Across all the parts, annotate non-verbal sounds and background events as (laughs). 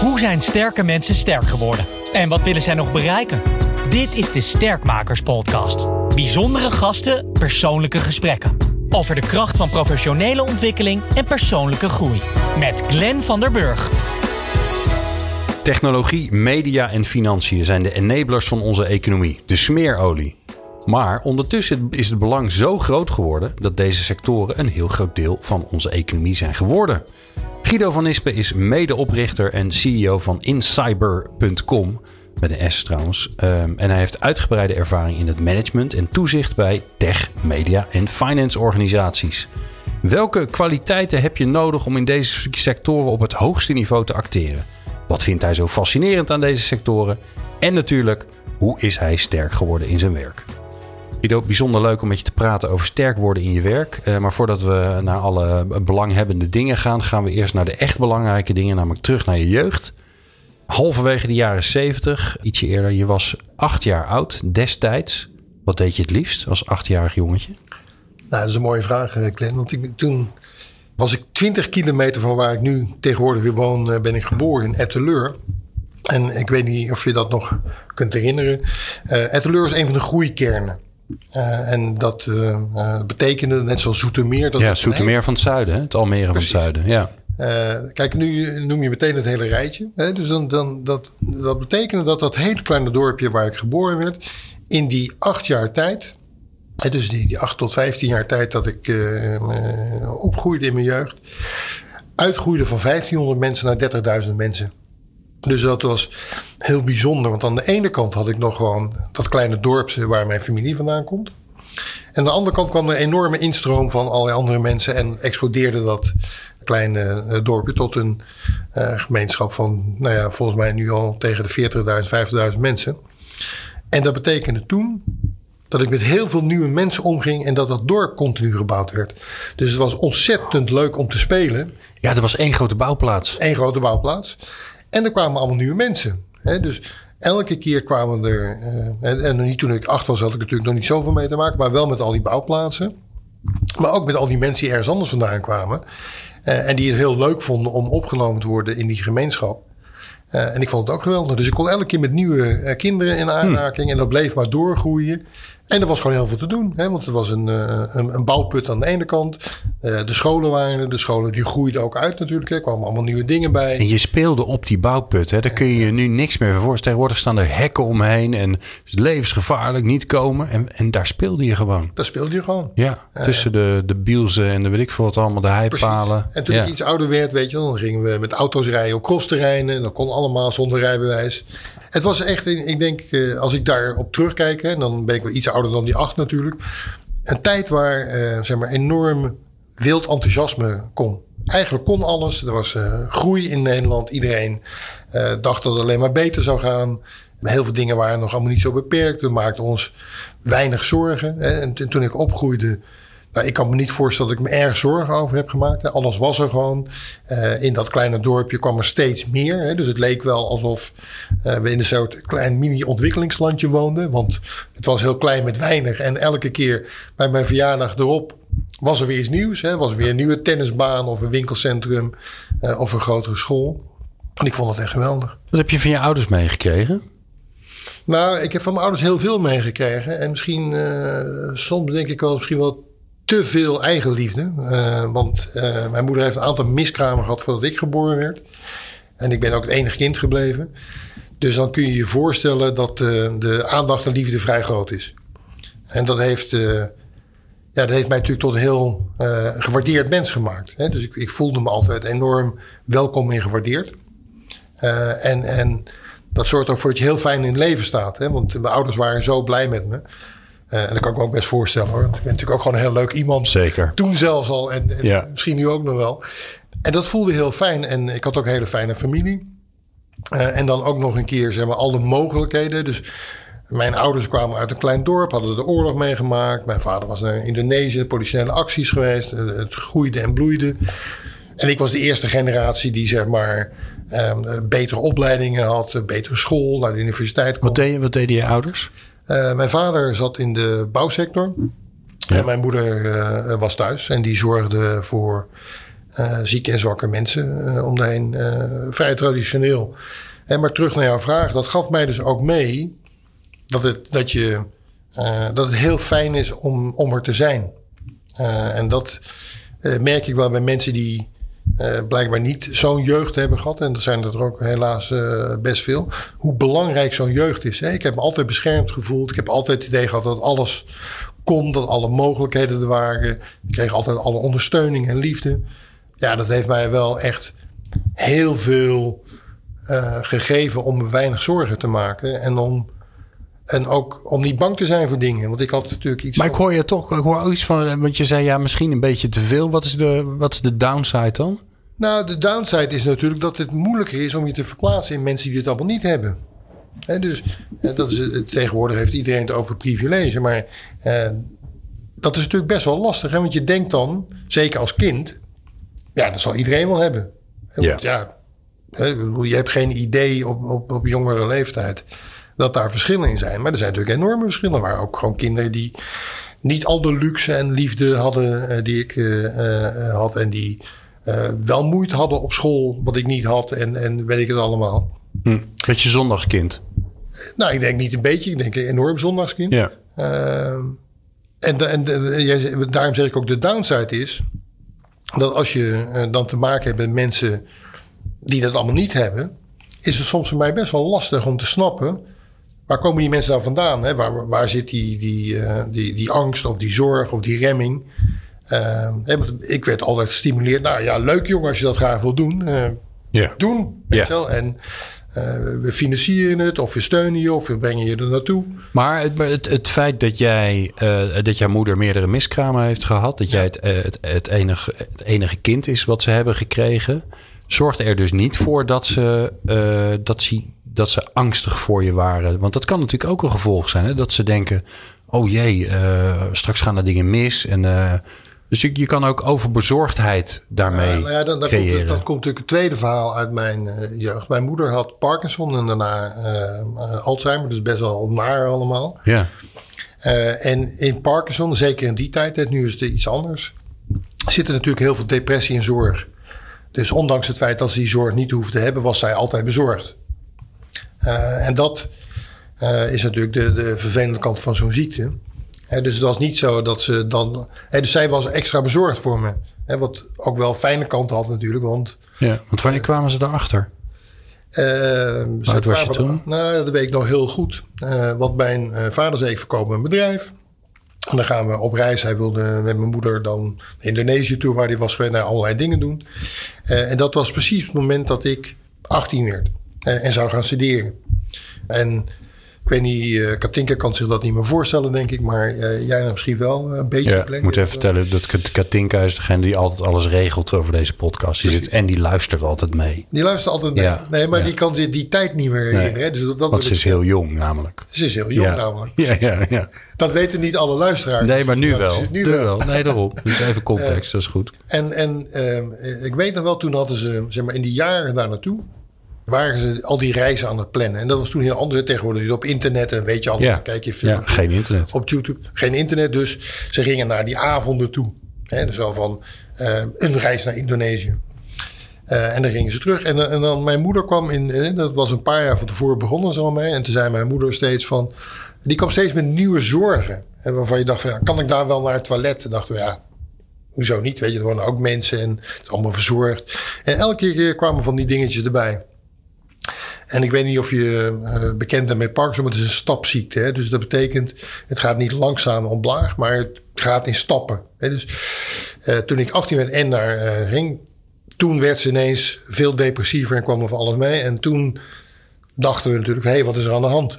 Hoe zijn sterke mensen sterk geworden? En wat willen zij nog bereiken? Dit is de Sterkmakers Podcast. Bijzondere gasten, persoonlijke gesprekken. Over de kracht van professionele ontwikkeling en persoonlijke groei. Met Glenn van der Burg. Technologie, media en financiën zijn de enablers van onze economie, de smeerolie. Maar ondertussen is het belang zo groot geworden dat deze sectoren een heel groot deel van onze economie zijn geworden. Guido van Ispen is medeoprichter en CEO van incyber.com, met een S trouwens. Um, en hij heeft uitgebreide ervaring in het management en toezicht bij tech, media en finance organisaties. Welke kwaliteiten heb je nodig om in deze sectoren op het hoogste niveau te acteren? Wat vindt hij zo fascinerend aan deze sectoren? En natuurlijk, hoe is hij sterk geworden in zijn werk? Guido, bijzonder leuk om met je te praten over sterk worden in je werk. Uh, maar voordat we naar alle belanghebbende dingen gaan, gaan we eerst naar de echt belangrijke dingen, namelijk terug naar je jeugd. Halverwege de jaren 70, ietsje eerder, je was acht jaar oud destijds. Wat deed je het liefst als achtjarig jongetje? Nou, dat is een mooie vraag, eh, Glenn. Want ik, toen was ik 20 kilometer van waar ik nu tegenwoordig weer woon, eh, ben ik geboren in Etteleur. En ik weet niet of je dat nog kunt herinneren. Uh, Etteleur is een van de groeikernen. Uh, en dat uh, betekende, net zoals Zoetermeer... Dat ja, Zoetermeer van het zuiden, hè? het Almere Precies. van het zuiden. Ja. Kijk, nu noem je meteen het hele rijtje. Hè? Dus dan, dan, dat, dat betekende dat dat hele kleine dorpje waar ik geboren werd... in die acht jaar tijd... Hè, dus die, die acht tot vijftien jaar tijd dat ik opgroeide in mijn jeugd... uitgroeide van 1500 mensen naar 30.000 mensen. Dus dat was heel bijzonder. Want aan de ene kant had ik nog gewoon dat kleine dorpje waar mijn familie vandaan komt. En aan de andere kant kwam er een enorme instroom van allerlei andere mensen. En explodeerde dat kleine uh, dorpje tot een uh, gemeenschap van, nou ja, volgens mij nu al tegen de 40.000, 50.000 mensen. En dat betekende toen dat ik met heel veel nieuwe mensen omging en dat dat dorp continu gebouwd werd. Dus het was ontzettend leuk om te spelen. Ja, er was één grote bouwplaats. Eén grote bouwplaats. En er kwamen allemaal nieuwe mensen. Hè? Dus elke keer kwamen er. Uh, en, en niet toen ik acht was, had ik natuurlijk nog niet zoveel mee te maken. Maar wel met al die bouwplaatsen. Maar ook met al die mensen die ergens anders vandaan kwamen. Uh, en die het heel leuk vonden om opgenomen te worden in die gemeenschap. Uh, en ik vond het ook geweldig. Dus ik kon elke keer met nieuwe kinderen in aanraking. Hmm. En dat bleef maar doorgroeien. En er was gewoon heel veel te doen. Hè? Want er was een, uh, een, een, bouwput aan de ene kant. Uh, de scholen waren er. De scholen die groeiden ook uit natuurlijk. Er kwamen allemaal nieuwe dingen bij. En je speelde op die bouwput. Hè? Daar kun je je nu niks meer voor voorstellen. Tegenwoordig staan er hekken omheen. En het is levensgevaarlijk niet komen. En, en daar speelde je gewoon. Daar speelde je gewoon. Ja, tussen de, de bielzen en de weet ik veel wat allemaal. De heipalen. En toen ja. ik iets ouder werd, weet je dan gingen we met auto's rijden op crossterreinen. Dat kon allemaal zonder rijbewijs. Het was echt, ik denk, als ik daarop terugkijk, en dan ben ik wel iets ouder dan die acht natuurlijk. Een tijd waar uh, zeg maar enorm wild enthousiasme kon. Eigenlijk kon alles. Er was uh, groei in Nederland. Iedereen dacht dat het alleen maar beter zou gaan. Heel veel dingen waren nog allemaal niet zo beperkt. We maakten ons weinig zorgen. En toen ik opgroeide, nou, ik kan me niet voorstellen dat ik me erg zorgen over heb gemaakt. Alles was er gewoon. Uh, in dat kleine dorpje kwam er steeds meer. Hè. Dus het leek wel alsof uh, we in een soort klein mini-ontwikkelingslandje woonden. Want het was heel klein met weinig. En elke keer bij mijn verjaardag erop was er weer iets nieuws. Hè. Was er weer een nieuwe tennisbaan of een winkelcentrum uh, of een grotere school. En ik vond het echt geweldig. Wat heb je van je ouders meegekregen? Nou, ik heb van mijn ouders heel veel meegekregen. En misschien, soms denk ik wel, misschien wel te veel eigenliefde. Uh, want uh, mijn moeder heeft een aantal miskramen gehad voordat ik geboren werd. En ik ben ook het enige kind gebleven. Dus dan kun je je voorstellen dat uh, de aandacht en liefde vrij groot is. En dat heeft, ja, dat heeft mij natuurlijk tot een heel gewaardeerd mens gemaakt. Hè? Dus ik, ik, voelde me altijd enorm welkom en gewaardeerd. en, en dat zorgt ook voor dat je heel fijn in het leven staat. Hè? Want mijn ouders waren zo blij met me. Uh, en dat kan ik me ook best voorstellen hoor. Ik ben natuurlijk ook gewoon een heel leuk iemand. Zeker. Toen zelfs al en, en ja. misschien nu ook nog wel. En dat voelde heel fijn. En ik had ook een hele fijne familie. Uh, en dan ook nog een keer zeg maar alle mogelijkheden. Dus mijn ouders kwamen uit een klein dorp, hadden de oorlog meegemaakt. Mijn vader was naar Indonesië, politieke acties geweest. Het groeide en bloeide. En ik was de eerste generatie die zeg maar um, betere opleidingen had, betere school, naar de universiteit kon. Wat, deed, wat deden je ouders? Uh, mijn vader zat in de bouwsector. Ja. En mijn moeder uh, was thuis. En die zorgde voor zieke en zwakke mensen om de heen. vrij traditioneel. En maar terug naar jouw vraag. Dat gaf mij dus ook mee dat het, dat je, dat het heel fijn is om, om er te zijn. en dat merk ik wel bij mensen die uh, blijkbaar niet zo'n jeugd hebben gehad. En dat zijn er ook helaas uh, best veel. Hoe belangrijk zo'n jeugd is. Hè? Ik heb me altijd beschermd gevoeld. Ik heb altijd het idee gehad dat alles kon. Dat alle mogelijkheden er waren. Ik kreeg altijd alle ondersteuning en liefde. Ja, dat heeft mij wel echt heel veel uh, gegeven om me weinig zorgen te maken. En om en ook om niet bang te zijn voor dingen. Want ik had natuurlijk iets. Maar ik hoor je toch, ik hoor iets van. Want je zei ja, misschien een beetje te veel. Wat is de, wat is de downside dan? Nou, de downside is natuurlijk dat het moeilijker is om je te verplaatsen in mensen die het allemaal niet hebben. En dus dat is, tegenwoordig heeft iedereen het over privilege. Maar eh, dat is natuurlijk best wel lastig. Hè? Want je denkt dan, zeker als kind, ja, dat zal iedereen wel hebben. Ja. ja je hebt geen idee op, op, op jongere leeftijd dat daar verschillen in zijn. Maar er zijn natuurlijk enorme verschillen. waar ook gewoon kinderen die niet al de luxe en liefde hadden uh, die ik uh, had. En die wel moeite hadden op school, wat ik niet had. En, en weet ik het allemaal. Hm. Beetje zondagskind. Nou, ik denk niet een beetje. Ik denk een enorm zondagskind. Ja. Ehm, en, en, en daarom zeg ik ook de downside is... dat als je dan te maken hebt met mensen die dat allemaal niet hebben... is het soms voor mij best wel lastig om te snappen Waar komen die mensen dan vandaan? Hè? Waar, waar zit die, die, uh, die, die angst of die zorg of die remming? Uh, ik werd altijd gestimuleerd. Nou ja, leuk jongen als je dat graag wil doen. Uh, yeah. Doen. Weet wel? En we financieren het of we steunen je of we brengen je er naartoe. Maar het, het, het feit dat jij dat jouw moeder meerdere miskramen heeft gehad, dat jij het, het, het, enige, het enige kind is wat ze hebben gekregen, zorgt er dus niet voor dat ze, dat ze dat ze angstig voor je waren. Want dat kan natuurlijk ook een gevolg zijn. Hè? Dat ze denken, oh jee, uh, straks gaan er dingen mis. En, uh, dus je, je kan ook overbezorgdheid daarmee nou ja, dan, dan creëren. Komt, dat komt natuurlijk het tweede verhaal uit mijn jeugd. Mijn moeder had Parkinson en daarna Alzheimer. Dus best wel naar allemaal. Ja. en in Parkinson, zeker in die tijd, nu is het iets anders... zit er natuurlijk heel veel depressie en zorg. Dus ondanks het feit dat ze die zorg niet hoefde te hebben... was zij altijd bezorgd. Uh, en dat uh, is natuurlijk de, de vervelende kant van zo'n ziekte. dus het was niet zo dat ze dan. dus zij was extra bezorgd voor me. wat ook wel fijne kanten had natuurlijk. Want, ja, want wanneer kwamen ze daarachter? Uh, Wat was je toen? Nou, dat weet ik nog heel goed. Uh, want mijn vader zei: Ik verkoop een bedrijf. En dan gaan we op reis. Hij wilde met mijn moeder dan naar Indonesië toe, waar hij was geweest, naar allerlei dingen doen. en dat was precies het moment dat ik 18 werd. Eh, en zou gaan studeren. En ik weet niet, uh, Katinka kan zich dat niet meer voorstellen, denk ik. Maar uh, jij nou misschien wel een beetje. Ja, ik moet even vertellen dat Katinka is degene die altijd alles regelt over deze podcast. Die zit, en die luistert altijd mee. Die luistert altijd mee. Ja, nee, maar die kan zich die tijd niet meer herinneren. Dus dat, dat Want ze is heel jong namelijk. Ze is heel jong namelijk. Ja, ja, ja. Dat weten niet alle luisteraars. Nee, maar nu wel. Nu wel. Nee, daarom. Dus even context, dat is goed. En, en uh, ik weet nog wel, toen hadden ze zeg maar, in die jaren daar naartoe waren ze al die reizen aan het plannen. En dat was toen heel anders. Tegenwoordig op internet en weet je allemaal. Ja. Kijk je film. Ja, geen internet. Op YouTube. Geen internet. Dus ze gingen naar die avonden toe. Hè, dus al van uh, een reis naar Indonesië. Uh, en dan gingen ze terug. En, en, dan mijn moeder kwam in. dat was een paar jaar van tevoren begonnen zo mee. En toen zei mijn moeder steeds van. Die kwam steeds met nieuwe zorgen. En waarvan je dacht van, ja, kan ik daar wel naar het toilet? En dachten we, ja, hoezo niet? Weet je, er wonen ook mensen en het is allemaal verzorgd. En elke keer kwamen van die dingetjes erbij. En ik weet niet of je uh, bekend bent met Parkinson, maar het is een stapziekte. Hè? Dus dat betekent, het gaat niet langzaam omlaag, maar het gaat in stappen. Hè? Dus uh, toen ik 18 werd en daar uh, ging, toen werd ze ineens veel depressiever en kwam er van alles mee. En toen dachten we natuurlijk, hé, hey, wat is er aan de hand?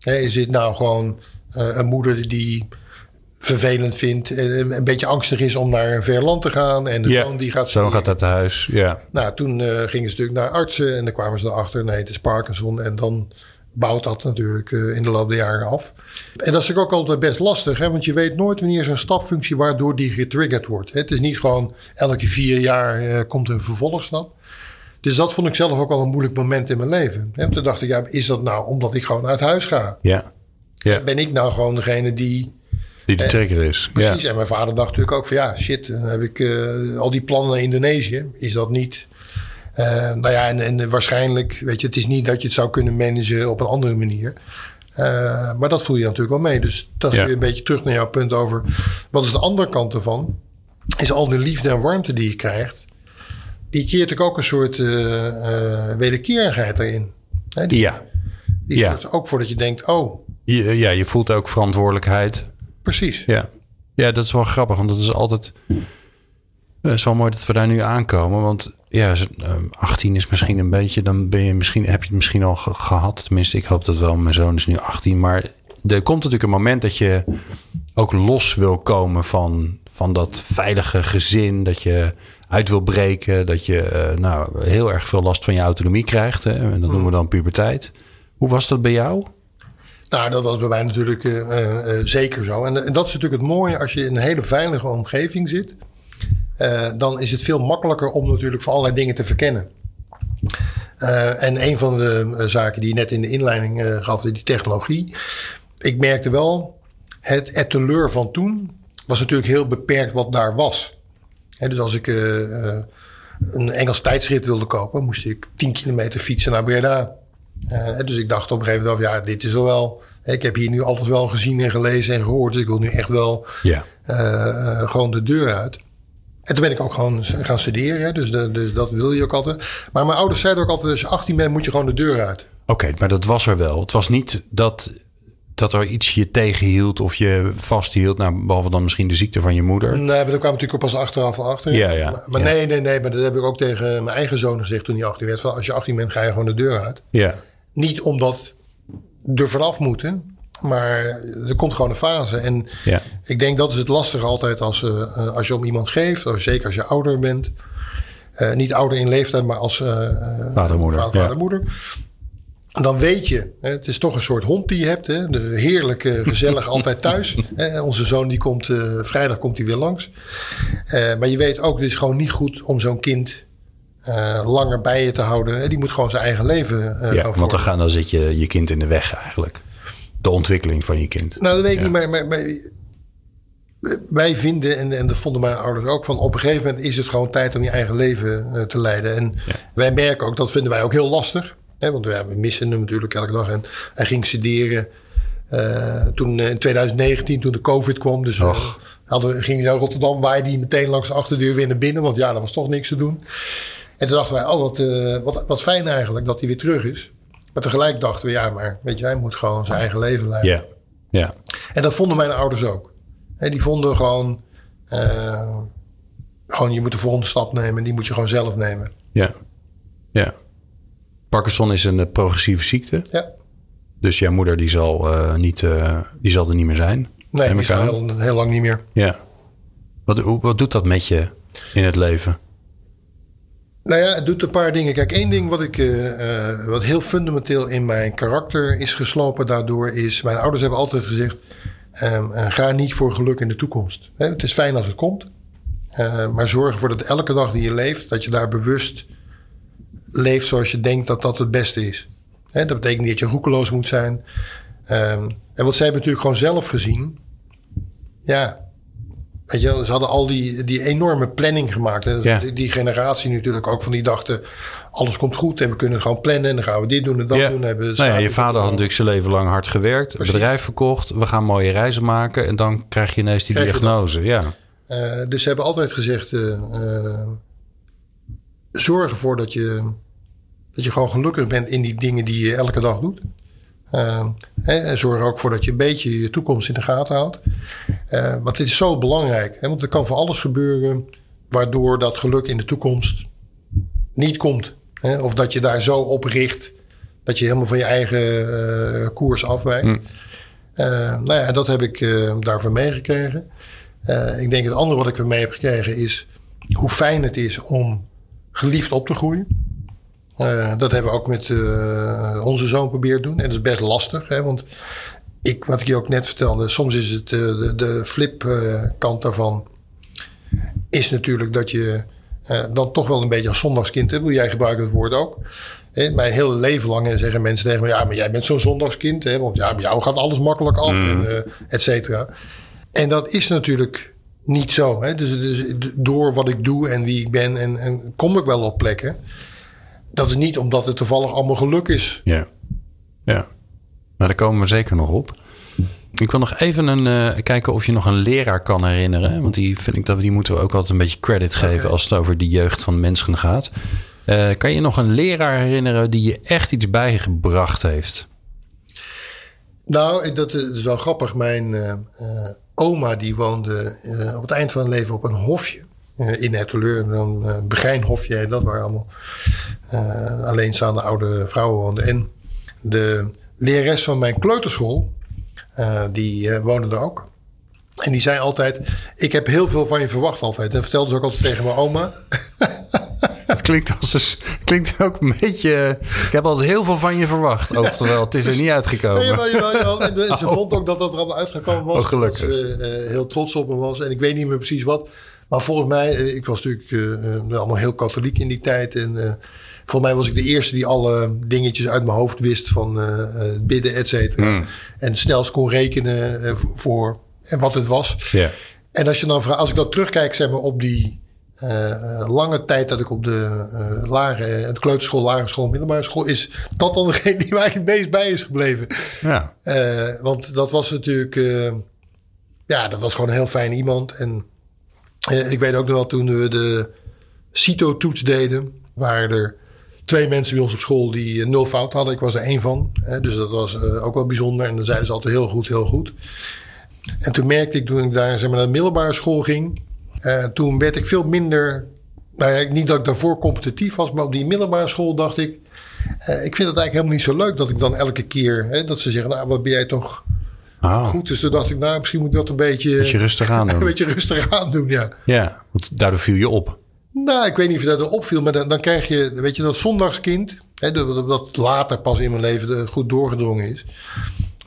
Is dit nou gewoon een moeder die vervelend vindt. En een beetje angstig is om naar een ver land te gaan. En de zoon die gaat... Zo gaat dat thuis, ja. Nou, toen uh, gingen ze natuurlijk naar artsen. En dan kwamen ze erachter, nee, het is Parkinson. En dan bouwt dat natuurlijk uh, in de loop der jaren af. En dat is natuurlijk ook altijd best lastig. Hè? Want je weet nooit wanneer zo'n stapfunctie waardoor die getriggerd wordt. Het is niet gewoon elke vier jaar uh, komt een vervolgstap. Dus dat vond ik zelf ook wel een moeilijk moment in mijn leven. Hè? Toen dacht ik, ja, is dat nou omdat ik gewoon uit huis ga? Ja. ja. Ben ik nou gewoon degene die Die de trigger is. Precies. En mijn vader dacht natuurlijk ook van ja, shit, dan heb ik al die plannen naar Indonesië. Is dat niet uh, nou ja, en, en, waarschijnlijk, weet je, het is niet dat je het zou kunnen managen op een andere manier. Uh, maar dat voel je natuurlijk wel mee. Dus dat is weer een beetje terug naar jouw punt over. Wat is de andere kant ervan? Is al de liefde en warmte die je krijgt. Die keert ook een soort uh, wederkerigheid erin. Hè, die, ja. Die ja. zorgt ook voor dat je denkt: oh. Ja, je voelt ook verantwoordelijkheid. Precies. Ja. ja, dat is wel grappig, want dat is altijd. Het is wel mooi dat we daar nu aankomen. Want ja, 18 ehm, is misschien een beetje, dan ben je misschien, heb je het misschien al gehad. Tenminste, ik hoop dat wel. Mijn zoon is nu 18. Maar er komt natuurlijk een moment dat je ook los wil komen van, van dat veilige gezin. Dat je uit wil breken. Dat je uh, nou, heel erg veel last van je autonomie krijgt. Hè? En dat noemen we dan puberteit. Hoe was dat bij jou? Nou, dat was bij mij natuurlijk uh, zeker zo. En, en, dat is natuurlijk het mooie als je in een hele veilige omgeving zit. Dan is het veel makkelijker om natuurlijk voor allerlei dingen te verkennen. En een van de zaken die je net in de inleiding gaf, die technologie. Ik merkte wel, het etteleur van toen was natuurlijk heel beperkt wat daar was. Dus als ik een Engels tijdschrift wilde kopen, moest ik 10 kilometer fietsen naar Breda. Dus ik dacht op een gegeven moment, ja, dit is wel. Ik heb hier nu alles wel gezien en gelezen en gehoord. Dus ik wil nu echt wel ja. gewoon de deur uit. En toen ben ik ook gewoon gaan studeren. Dus, de, dus dat wil je ook altijd. Maar mijn ouders zeiden ook altijd: als je 18 bent, moet je gewoon de deur uit. Oké, maar dat was er wel. Het was niet dat, dat er iets je tegenhield of je vasthield. Nou, behalve dan misschien de ziekte van je moeder. Nee, maar daar kwam natuurlijk ook pas achteraf achter. Ja, ja. Maar, maar nee, nee, nee. Maar dat heb ik ook tegen mijn eigen zoon gezegd toen hij 18 werd. Van, als je 18 bent, ga je gewoon de deur uit. Ja. Niet omdat er vanaf moeten. Maar er komt gewoon een fase. En ja. ik denk dat is het lastige altijd als, uh, als je om iemand geeft. Zeker als je ouder bent. Uh, niet ouder in leeftijd, maar als uh, vadermoeder. Vader, vadermoeder. Dan weet je, hè, het is toch een soort hond die je hebt. Hè, de heerlijke, gezellig, (laughs) altijd thuis. Hè, onze zoon die komt, vrijdag komt hij weer langs. maar je weet ook, het is gewoon niet goed om zo'n kind langer bij je te houden. Die moet gewoon zijn eigen leven ja, Want dan, gaan, dan zit je je kind in de weg eigenlijk de ontwikkeling van je kind. Nou, dat weet ik niet, maar, maar, maar, wij vinden, en, en dat vonden mijn ouders ook, van op een gegeven moment is het gewoon tijd om je eigen leven uh, te leiden. En wij merken ook, dat vinden wij ook heel lastig. Hè, want we, missen hem natuurlijk elke dag. En hij ging studeren uh, toen in 2019, toen de COVID kwam. Dus uh, hadden, ging hij naar Rotterdam, waaide hij meteen langs de achterdeur weer naar binnen. Want ja, er was toch niks te doen. En toen dachten wij, oh, wat, wat, wat fijn eigenlijk dat hij weer terug is. Maar tegelijk dachten we, ja, maar weet je, hij moet gewoon zijn eigen leven leiden. Ja, ja. En dat vonden mijn ouders ook. He, die vonden gewoon, uh, gewoon, je moet de volgende stap nemen. Die moet je gewoon zelf nemen. Ja, ja. Parkinson is een eh, progressieve ziekte. Ja. Dus jouw moeder die zal, uh, niet, uh, die zal er niet meer zijn. Nee, die is heel, heel lang niet meer. Ja. Wat, wat doet dat met je in het leven? Nou ja, het doet een paar dingen. Kijk, één ding wat, ik, uh, uh, wat heel fundamenteel in mijn karakter is geslopen daardoor is... Mijn ouders hebben altijd gezegd, um, uh, ga niet voor geluk in de toekomst. Het is fijn als het komt. maar zorg ervoor dat elke dag die je leeft, dat je daar bewust leeft zoals je denkt dat dat het beste is. Dat betekent niet dat je roekeloos moet zijn. Um, en wat zij hebben natuurlijk gewoon zelf gezien... Ja, Weet je, ze hadden al die, die enorme planning gemaakt. Hè. Die, die, generatie natuurlijk ook van die dachten... alles komt goed en we kunnen gewoon plannen... en dan gaan we dit doen en dat doen. Hebben nou ja, je vader had natuurlijk zijn leven lang hard gewerkt. Precies. bedrijf verkocht. We gaan mooie reizen maken. En dan krijg je ineens die diagnose. Ja. Uh, dus ze hebben altijd gezegd... Uh, uh, zorg ervoor dat je, dat je gewoon gelukkig bent... in die dingen die je elke dag doet. Uh, hè, en zorg er ook voor dat je een beetje je toekomst in de gaten houdt. Uh, want het is zo belangrijk. Hè, want er kan voor alles gebeuren waardoor dat geluk in de toekomst niet komt. Hè, of dat je daar zo op richt dat je helemaal van je eigen uh, koers afwijkt. Mm. nou ja, dat heb ik daarvan meegekregen. ik denk het andere wat ik ermee heb gekregen is hoe fijn het is om geliefd op te groeien. Uh, dat hebben we ook met uh, onze zoon proberen doen. En dat is best lastig, hè, want ik, wat ik je ook net vertelde, soms is het uh, de, de flipkant daarvan. Is natuurlijk dat je dan toch wel een beetje als zondagskind hebt. Jij gebruikt het woord ook. Hè, mijn hele leven lang zeggen mensen tegen me: ja, maar jij bent zo'n zondagskind. Hè, want ja, bij jou gaat alles makkelijk af, mm. en, et cetera. En dat is natuurlijk niet zo. Hè? Dus, dus door wat ik doe en wie ik ben en, en kom ik wel op plekken. Dat is niet omdat het toevallig allemaal geluk is. Ja, ja. Maar daar komen we zeker nog op. Ik wil nog even een, eh, kijken of je nog een leraar kan herinneren. Want die vind ik dat die moeten we ook altijd een beetje credit geven als het over de jeugd van mensen gaat. Uh, kan je nog een leraar herinneren die je echt iets bijgebracht heeft? Nou, dat is wel grappig. Mijn uh, oma die woonde op het eind van haar leven op een hofje in Etteleur. Een begijnhofje, dat waar allemaal alleenstaande oude vrouwen woonden. En de lerares van mijn kleuterschool, uh, die uh, woonde er ook. En die zei altijd: Ik heb heel veel van je verwacht altijd. En vertelde ze ook altijd tegen mijn oma. (laughs) Het klinkt, als klinkt ook een beetje. Ik heb altijd heel veel van je verwacht. Oftewel, het is er (laughs) niet uitgekomen. Nee, jawel, jawel, En ze (laughs) vond ook dat dat er allemaal uitgekomen was. Oh, gelukkig. Dat ze uh, heel trots op me was. En ik weet niet meer precies wat. Maar volgens mij, ik was natuurlijk allemaal heel katholiek in die tijd. En Volgens mij was ik de eerste die alle dingetjes uit mijn hoofd wist van bidden, et cetera. Hmm. En snelst kon rekenen voor en wat het was. Yeah. En als, je dan vraagt, als ik dan terugkijk zeg maar, op die uh, lange tijd dat ik op de uh, lagere, de kleuterschool, lagere school, middelbare school, is dat dan (laughs) degene die mij het meest bij is gebleven. Ja. Uh, want dat was natuurlijk, ja, dat was gewoon een heel fijn iemand. En ik weet ook nog wel toen we de CITO-toets deden, waren er twee mensen bij ons op school die nul fout hadden. Ik was er één van. Dus dat was uh, ook wel bijzonder. En dan zeiden ze altijd heel goed, heel goed. En toen merkte ik, toen ik daar zeg maar, naar de middelbare school ging... Toen werd ik veel minder... Nou ja, niet dat ik daarvoor competitief was... maar op die middelbare school dacht ik... Ik vind het eigenlijk helemaal niet zo leuk dat ik dan elke keer... Hè, dat ze zeggen, nou, wat ben jij toch... Oh. Goed, dus toen dacht ik, nou, misschien moet ik dat een beetje... Beetje rustig aan (laughs) doen. een beetje rustig aan doen, ja. Ja, want daardoor viel je op. Nou, ik weet niet of dat er opviel, maar dan, dan krijg je, weet je, dat zondagskind, hè, dat, dat later pas in mijn leven goed doorgedrongen is.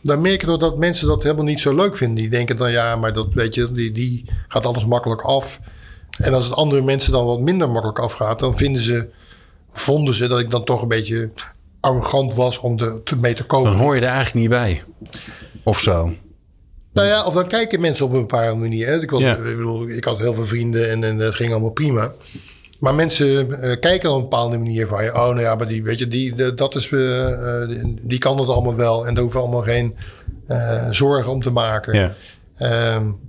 Dan merk je toch dat mensen dat helemaal niet zo leuk vinden. Die denken dan, ja, maar dat, weet je, die, die gaat alles makkelijk af. En als het andere mensen dan wat minder makkelijk afgaat, dan vinden ze, vonden ze dat ik dan toch een beetje arrogant was om er mee te komen. Dan hoor je er eigenlijk niet bij. Of zo. Nou ja, of dan kijken mensen op een bepaalde manier. Hè. Ik, was, ik, bedoel, ik had heel veel vrienden en, en dat ging allemaal prima. Maar mensen uh, kijken op een bepaalde manier van je. Oh, nou ja, maar die, weet je, die, dat is, uh, die kan het allemaal wel. En daar hoeven allemaal geen uh, zorgen om te maken. Ja. Um,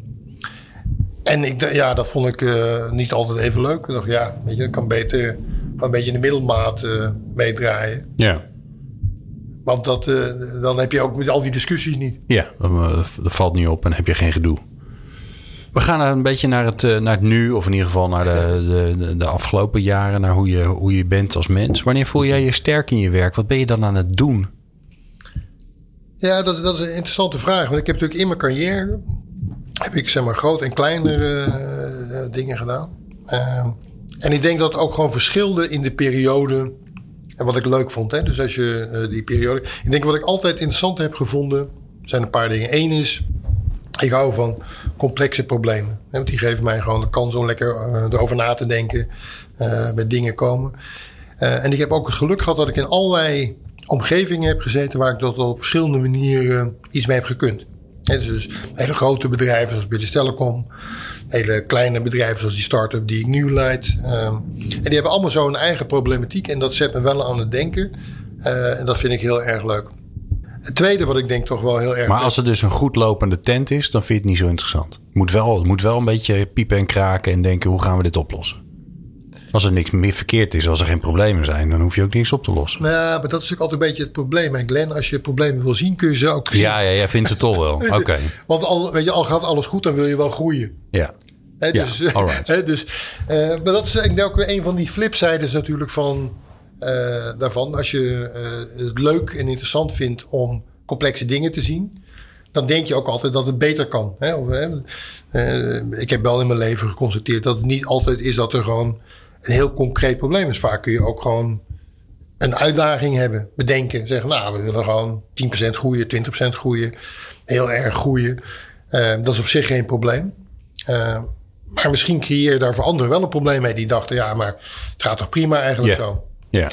en ik, ja, dat vond ik niet altijd even leuk. Ik dacht, ja, weet je, ik kan beter een beetje in de middelmaat meedraaien. Ja. Want dat, uh, dan heb je ook met al die discussies niet. Ja, dat valt niet op en heb je geen gedoe. We gaan een beetje naar het, uh, naar het nu, of in ieder geval naar de, de, de, afgelopen jaren, naar hoe je, hoe je bent als mens. Wanneer voel jij je sterk in je werk? Wat ben je dan aan het doen? Ja, dat, dat is een interessante vraag. Want ik heb natuurlijk in mijn carrière heb ik zeg maar groot en kleinere uh, dingen gedaan. Uh, en ik denk dat het ook gewoon verschilde in de periode en wat ik leuk vond. Hè? Dus als je uh, die periode. Ik denk wat ik altijd interessant heb gevonden. zijn een paar dingen. Eén is. Ik hou van complexe problemen. Hè? Want die geven mij gewoon de kans om lekker uh, erover na te denken. Uh, bij dingen komen. en ik heb ook het geluk gehad dat ik in allerlei omgevingen heb gezeten. waar ik dat op verschillende manieren iets mee heb gekund. Dus hele grote bedrijven zoals British Telecom hele kleine bedrijven zoals die start-up die ik nu leid. Um, en die hebben allemaal zo een eigen problematiek en dat zet me wel aan het denken. Uh, en dat vind ik heel erg leuk. Het tweede wat ik denk toch wel heel erg... Maar als het dus een goed lopende tent is, dan vind je het niet zo interessant. Het moet wel, het moet wel een beetje piepen en kraken en denken, hoe gaan we dit oplossen? Als er niks meer verkeerd is, als er geen problemen zijn, dan hoef je ook niks op te lossen. Nou, maar dat is natuurlijk altijd een beetje het probleem. En Glenn, als je problemen wil zien, kun je ze ook zien. Ja, ja jij vindt ze toch wel. (laughs) Oké. Want al, weet je, al gaat alles goed, dan wil je wel groeien. Ja. He, dus, ja, dus, (laughs) uh, maar dat is ik denk ook weer een van die flipzijdes natuurlijk van uh, daarvan. Als je uh, het leuk en interessant vindt om complexe dingen te zien, dan denk je ook altijd dat het beter kan. Hè? Of, ik heb wel in mijn leven geconstateerd dat het niet altijd is dat er gewoon een heel concreet probleem is. Vaak kun je ook gewoon een uitdaging hebben, bedenken. Zeggen, nou, we willen gewoon 10% groeien, 20% groeien, heel erg groeien. dat is op zich geen probleem. Maar misschien creëer je daar voor anderen wel een probleem mee. Die dachten, ja, maar het gaat toch prima eigenlijk zo. Ja.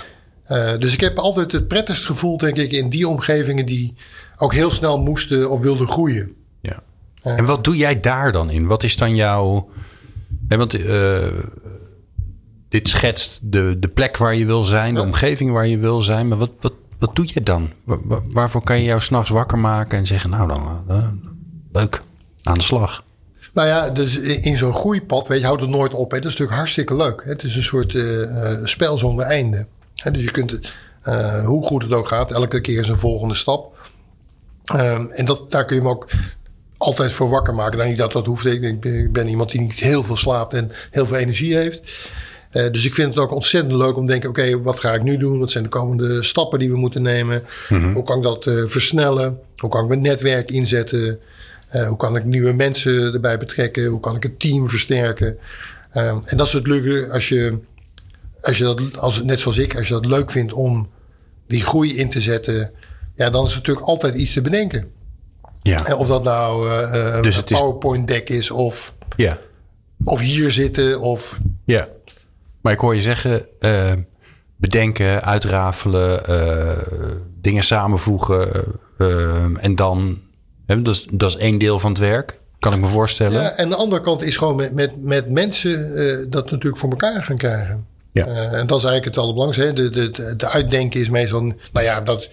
Uh, dus ik heb altijd het prettigst gevoel, denk ik, in die omgevingen die ook heel snel moesten of wilden groeien. Ja. En wat doe jij daar dan in? Wat is dan jouw... Want uh, dit schetst de, de plek waar je wil zijn, de omgeving waar je wil zijn. Maar wat, wat, wat doe je dan? Waar, waarvoor kan je jou s'nachts wakker maken en zeggen... nou dan, uh, leuk, aan de slag. Nou ja, dus in zo'n groeipad, weet je, houdt het nooit op. Hè. Dat is natuurlijk hartstikke leuk. Hè. Het is een soort uh, spel zonder einde. Hè. Dus je kunt het, uh, hoe goed het ook gaat, elke keer is een volgende stap. Um, en dat, daar kun je hem ook altijd voor wakker maken. Nou, niet dat dat hoeft. Ik, ik ben iemand die niet heel veel slaapt en heel veel energie heeft. Uh, dus ik vind het ook ontzettend leuk om te denken: oké, okay, wat ga ik nu doen? Wat zijn de komende stappen die we moeten nemen? Mm -hmm. Hoe kan ik dat uh, versnellen? Hoe kan ik mijn netwerk inzetten? Uh, hoe kan ik nieuwe mensen erbij betrekken? Hoe kan ik het team versterken? en dat is het leuke als je, als je dat, als, net zoals ik, als je dat leuk vindt om die groei in te zetten, ja, dan is er natuurlijk altijd iets te bedenken. Ja. Of dat nou dus een PowerPoint deck is of, ja. of hier zitten of... Ja, maar ik hoor je zeggen uh, bedenken, uitrafelen, uh, dingen samenvoegen en dan... Hè, dat, is, dat is één deel van het werk, kan ik me voorstellen. Ja, en de andere kant is gewoon met, met, met mensen dat natuurlijk voor elkaar gaan krijgen. Ja. En dat is eigenlijk het allerbelangrijkste. De, de, de uitdenken is meestal. Nou ja, dat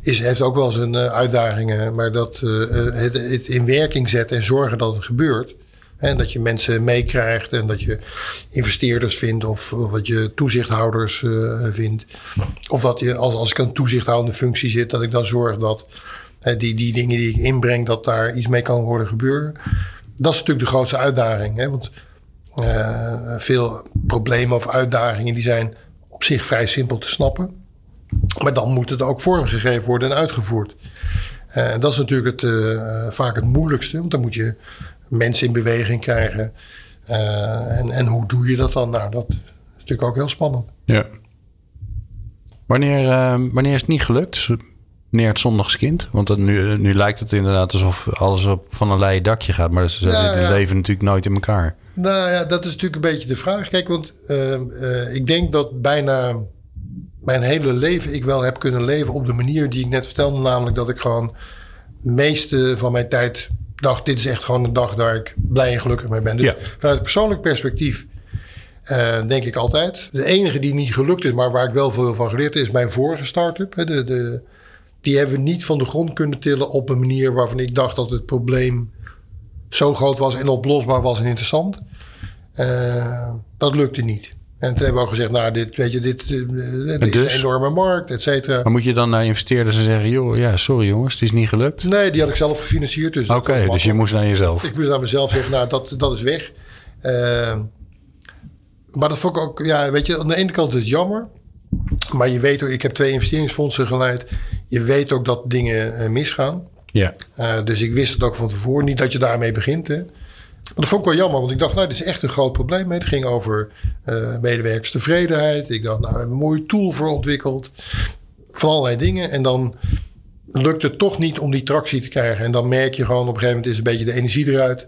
is, heeft ook wel zijn uitdagingen. Maar dat het, het, in werking zetten en zorgen dat het gebeurt. En dat je mensen meekrijgt en dat je investeerders vindt of, of dat je toezichthouders vindt. Of dat je, als, als ik een toezichthoudende functie zit, dat ik dan zorg dat die, die dingen die ik inbreng, dat daar iets mee kan worden gebeuren. Dat is natuurlijk de grootste uitdaging. Hè? Want uh, veel problemen of uitdagingen die zijn op zich vrij simpel te snappen. Maar dan moet het ook vormgegeven worden en uitgevoerd. Uh, en dat is natuurlijk het, vaak het moeilijkste, want dan moet je mensen in beweging krijgen. en, en hoe doe je dat dan? Nou, dat is natuurlijk ook heel spannend. Ja. Wanneer, wanneer is het niet gelukt? Wanneer het zondagskind? Want nu, nu lijkt het inderdaad alsof alles op van een leien dakje gaat. Maar ze ja. leven natuurlijk nooit in elkaar. Nou ja, dat is natuurlijk een beetje de vraag. Kijk, want uh, uh, ik denk dat bijna mijn hele leven ik wel heb kunnen leven op de manier die ik net vertelde. Namelijk dat ik gewoon de meeste van mijn tijd dacht: dit is echt gewoon een dag waar ik blij en gelukkig mee ben. Dus ja. vanuit persoonlijk perspectief uh, denk ik altijd. De enige die niet gelukt is, maar waar ik wel veel van geleerd heb, is mijn vorige start-up. De, de, die hebben we niet van de grond kunnen tillen op een manier waarvan ik dacht dat het probleem zo groot was en oplosbaar was en interessant. Uh, dat lukte niet. En toen hebben we ook gezegd, nou, dit, weet je, dit, dit is dus? een enorme markt, et cetera. Maar moet je dan naar investeerders en zeggen, joh, ja, sorry jongens, het is niet gelukt? Nee, die had ik zelf gefinancierd. Dus Oké, okay, dus je moest naar jezelf. Ik moest naar mezelf zeggen, nou, dat, dat is weg. Uh, maar dat vond ik ook, ja, weet je, aan de ene kant is het jammer. Maar je weet ook, ik heb twee investeringsfondsen geleid. Je weet ook dat dingen uh, misgaan. Ja. Uh, dus ik wist het ook van tevoren. Niet dat je daarmee begint. Hè. Maar dat vond ik wel jammer, want ik dacht, nou, dit is echt een groot probleem. Het ging over uh, medewerkerstevredenheid. Ik dacht, nou, we hebben een mooie tool voor ontwikkeld. Van allerlei dingen. En dan lukt het toch niet om die tractie te krijgen. En dan merk je gewoon op een gegeven moment is een beetje de energie eruit.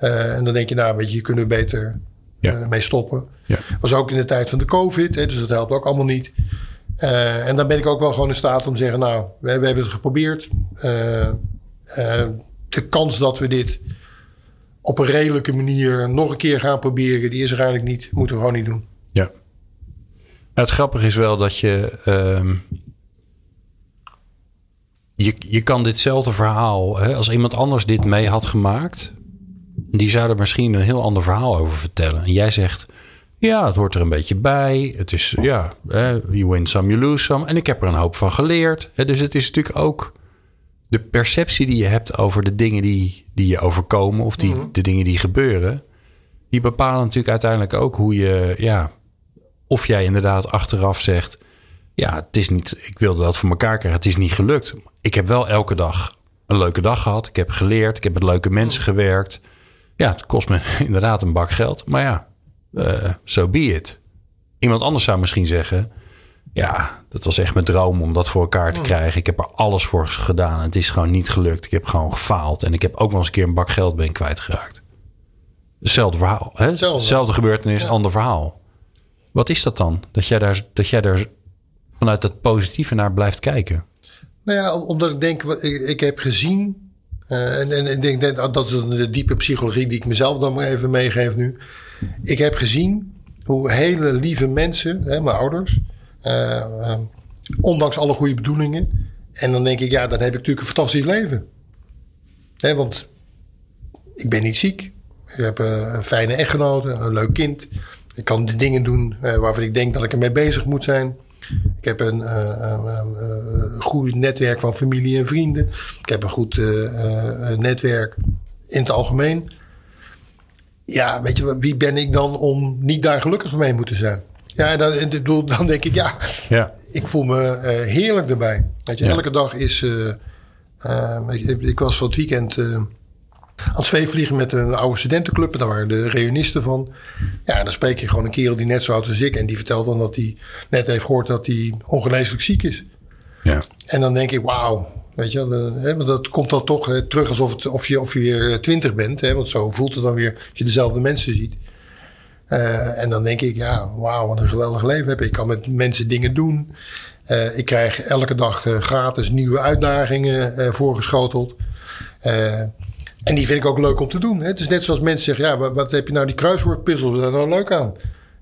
Uh, en dan denk je, nou, weet je, hier kunnen we beter ja. uh, mee stoppen. Ja. Was ook in de tijd van de COVID, hè, dus dat helpt ook allemaal niet. Uh, en dan ben ik ook wel gewoon in staat om te zeggen: Nou, we, we hebben het geprobeerd. De kans dat we dit op een redelijke manier nog een keer gaan proberen, die is er eigenlijk niet. Moeten we gewoon niet doen. Ja. Het grappige is wel dat je. Uh, je, je kan ditzelfde verhaal, hè, als iemand anders dit mee had gemaakt, die zou er misschien een heel ander verhaal over vertellen. En jij zegt, ja, het hoort er een beetje bij. Het is, ja, you win some, you lose some. En ik heb er een hoop van geleerd. Dus het is natuurlijk ook de perceptie die je hebt over de dingen die, die je overkomen... of die, de dingen die gebeuren... die bepalen natuurlijk uiteindelijk ook hoe je... Ja, of jij inderdaad achteraf zegt... ja, het is niet, ik wilde dat voor elkaar krijgen. Het is niet gelukt. Ik heb wel elke dag een leuke dag gehad. Ik heb geleerd. Ik heb met leuke mensen gewerkt. Ja, het kost me (laughs) inderdaad een bak geld. Maar ja, uh, so be it. Iemand anders zou misschien zeggen... ja, dat was echt mijn droom om dat voor elkaar te krijgen. Ik heb er alles voor gedaan. Het is gewoon niet gelukt. Ik heb gewoon gefaald. En ik heb ook wel eens een keer een bak geld ben kwijtgeraakt. Hetzelfde verhaal. Hè? Hetzelfde gebeurtenis, ander verhaal. Wat is dat dan? Dat jij, daar, dat jij daar vanuit dat positieve naar blijft kijken? Nou ja, omdat ik denk, ik, ik heb gezien Uh, en, en ik denk dat dat is de diepe psychologie die ik mezelf dan maar even meegeef nu. Ik heb gezien hoe hele lieve mensen, hè, mijn ouders, uh, ondanks alle goede bedoelingen. En dan denk ik, ja, dan heb ik natuurlijk een fantastisch leven. Want ik ben niet ziek. Ik heb uh, een fijne echtgenote, een leuk kind. Ik kan de dingen doen waarvan ik denk dat ik ermee bezig moet zijn. Ik heb een, uh, goed netwerk van familie en vrienden. Ik heb een goed netwerk in het algemeen. Ja, weet je, wie ben ik dan om niet daar gelukkig mee moeten zijn? Ja, dan, dan denk ik, ja, ja. ik voel me heerlijk erbij. Weet je, elke dag is. Ik, ik, was van het weekend aan het zweefvliegen met een oude studentenclub. Daar waren de reunisten van. Ja, dan spreek je gewoon een kerel die net zo oud is als ik. En die vertelt dan dat hij net heeft gehoord dat hij ongeneeslijk ziek is. Ja. En dan denk ik, wauw. Weet je, hè, want dat komt dan toch hè, terug alsof het, of, je, of je weer twintig bent. Hè, want zo voelt het dan weer als je dezelfde mensen ziet. Uh, en dan denk ik, ja, wauw, wat een geweldig leven heb ik. Ik kan met mensen dingen doen. Uh, ik krijg elke dag uh, gratis nieuwe uitdagingen voorgeschoteld. En die vind ik ook leuk om te doen. Hè? Het is net zoals mensen zeggen, ja, wat, wat heb je nou die kruiswoordpuzzel, wat is daar nou leuk aan?